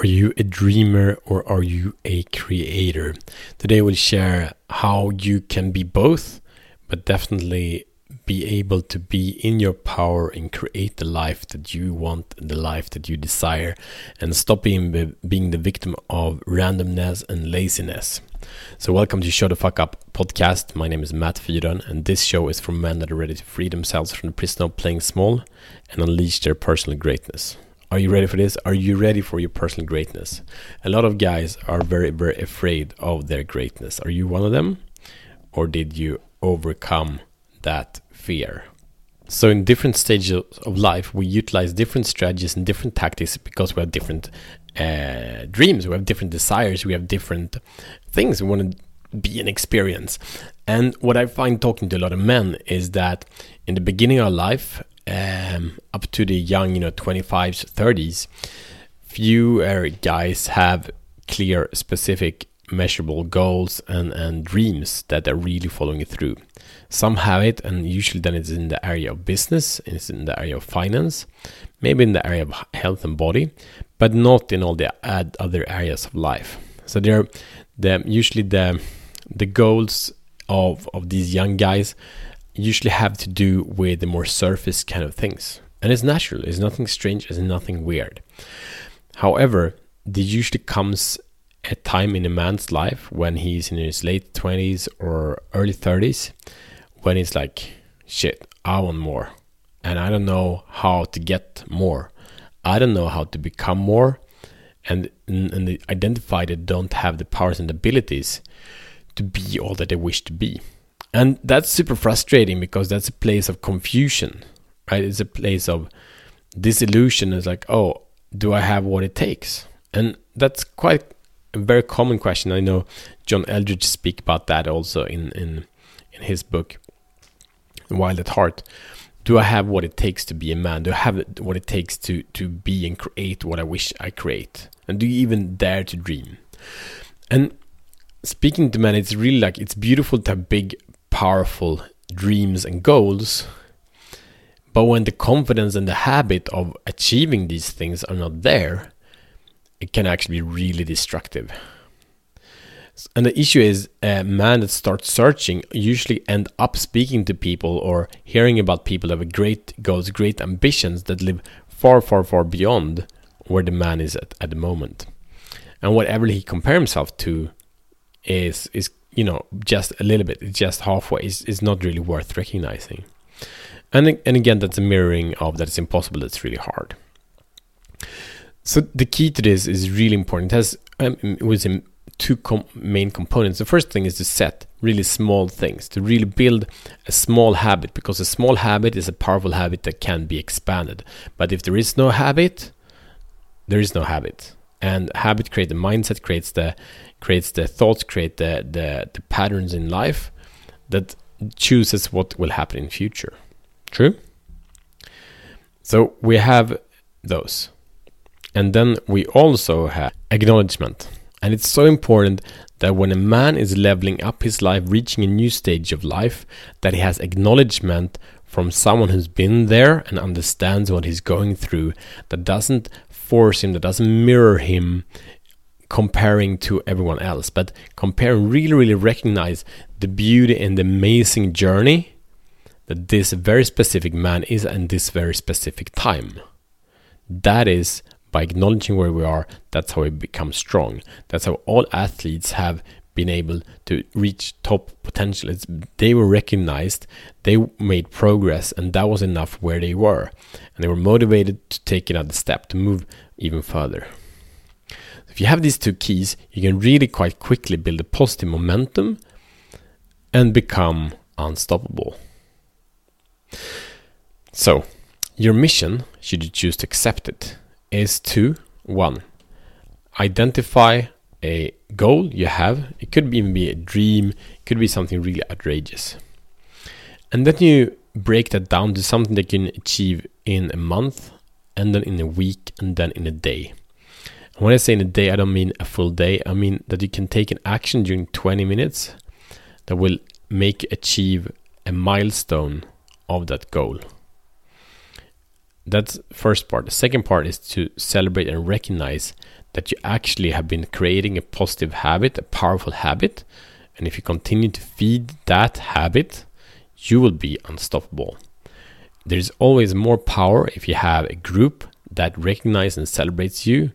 Are you a dreamer or are you a creator? Today we'll share how you can be both, but definitely be able to be in your power and create the life that you want, the life that you desire, and stop being, being the victim of randomness and laziness. So, welcome to Show the Fuck Up podcast. My name is Matt Fyron, and this show is for men that are ready to free themselves from the prison of playing small and unleash their personal greatness. Are you ready for this? Are you ready for your personal greatness? A lot of guys are very, very afraid of their greatness. Are you one of them? Or did you overcome that fear? So, in different stages of life, we utilize different strategies and different tactics because we have different uh, dreams, we have different desires, we have different things we want to be an experience. And what I find talking to a lot of men is that in the beginning of life, um, up to the young, you know, 25s, 30s, few uh, guys have clear, specific, measurable goals and, and dreams that they're really following through. Some have it, and usually then it's in the area of business, it's in the area of finance, maybe in the area of health and body, but not in all the other areas of life. So they're the usually the the goals of of these young guys usually have to do with the more surface kind of things. And it's natural, it's nothing strange, it's nothing weird. However, there usually comes a time in a man's life when he's in his late 20s or early 30s when he's like, shit, I want more. And I don't know how to get more. I don't know how to become more. And, and identify that don't have the powers and abilities to be all that they wish to be. And that's super frustrating because that's a place of confusion, right? It's a place of disillusion. It's like, oh, do I have what it takes? And that's quite a very common question. I know John Eldredge speak about that also in in in his book Wild at Heart. Do I have what it takes to be a man? Do I have what it takes to to be and create what I wish I create? And do you even dare to dream? And speaking to men, it's really like it's beautiful to have big powerful dreams and goals. But when the confidence and the habit of achieving these things are not there, it can actually be really destructive. And the issue is a man that starts searching usually end up speaking to people or hearing about people that have great goals, great ambitions that live far, far, far beyond where the man is at, at the moment. And whatever he compare himself to is is you know, just a little bit, just halfway, is, is not really worth recognizing. And, and again, that's a mirroring of that it's impossible, it's really hard. So the key to this is really important. It has um, two com- main components. The first thing is to set really small things, to really build a small habit, because a small habit is a powerful habit that can be expanded. But if there is no habit, there is no habit. And habit creates the mindset, creates the creates the thoughts, create the, the, the patterns in life that chooses what will happen in future. True? So we have those. And then we also have acknowledgement. And it's so important that when a man is leveling up his life, reaching a new stage of life, that he has acknowledgement from someone who's been there and understands what he's going through, that doesn't force him, that doesn't mirror him comparing to everyone else, but compare and really, really recognize the beauty and the amazing journey that this very specific man is in this very specific time. That is by acknowledging where we are, that's how we become strong. That's how all athletes have been able to reach top potential. It's, they were recognized, they made progress, and that was enough where they were. And they were motivated to take another step, to move even further. If you have these two keys, you can really quite quickly build a positive momentum and become unstoppable. So, your mission, should you choose to accept it, is to 1. Identify a goal you have. It could even be a dream, it could be something really outrageous. And then you break that down to something that you can achieve in a month, and then in a week, and then in a day. When I say in a day, I don't mean a full day. I mean that you can take an action during 20 minutes that will make achieve a milestone of that goal. That's first part. The second part is to celebrate and recognize that you actually have been creating a positive habit, a powerful habit. And if you continue to feed that habit, you will be unstoppable. There's always more power if you have a group that recognizes and celebrates you.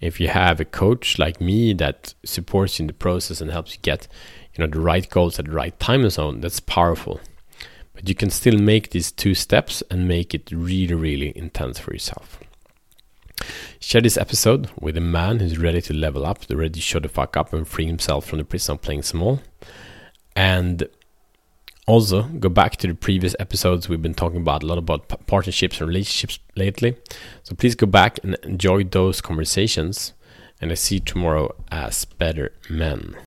If you have a coach like me that supports you in the process and helps you get, you know, the right goals at the right time zone, that's powerful. But you can still make these two steps and make it really, really intense for yourself. Share this episode with a man who's ready to level up, ready to show the fuck up and free himself from the prison of playing small. And also, go back to the previous episodes. We've been talking about a lot about partnerships and relationships lately. So please go back and enjoy those conversations. And I see you tomorrow as better men.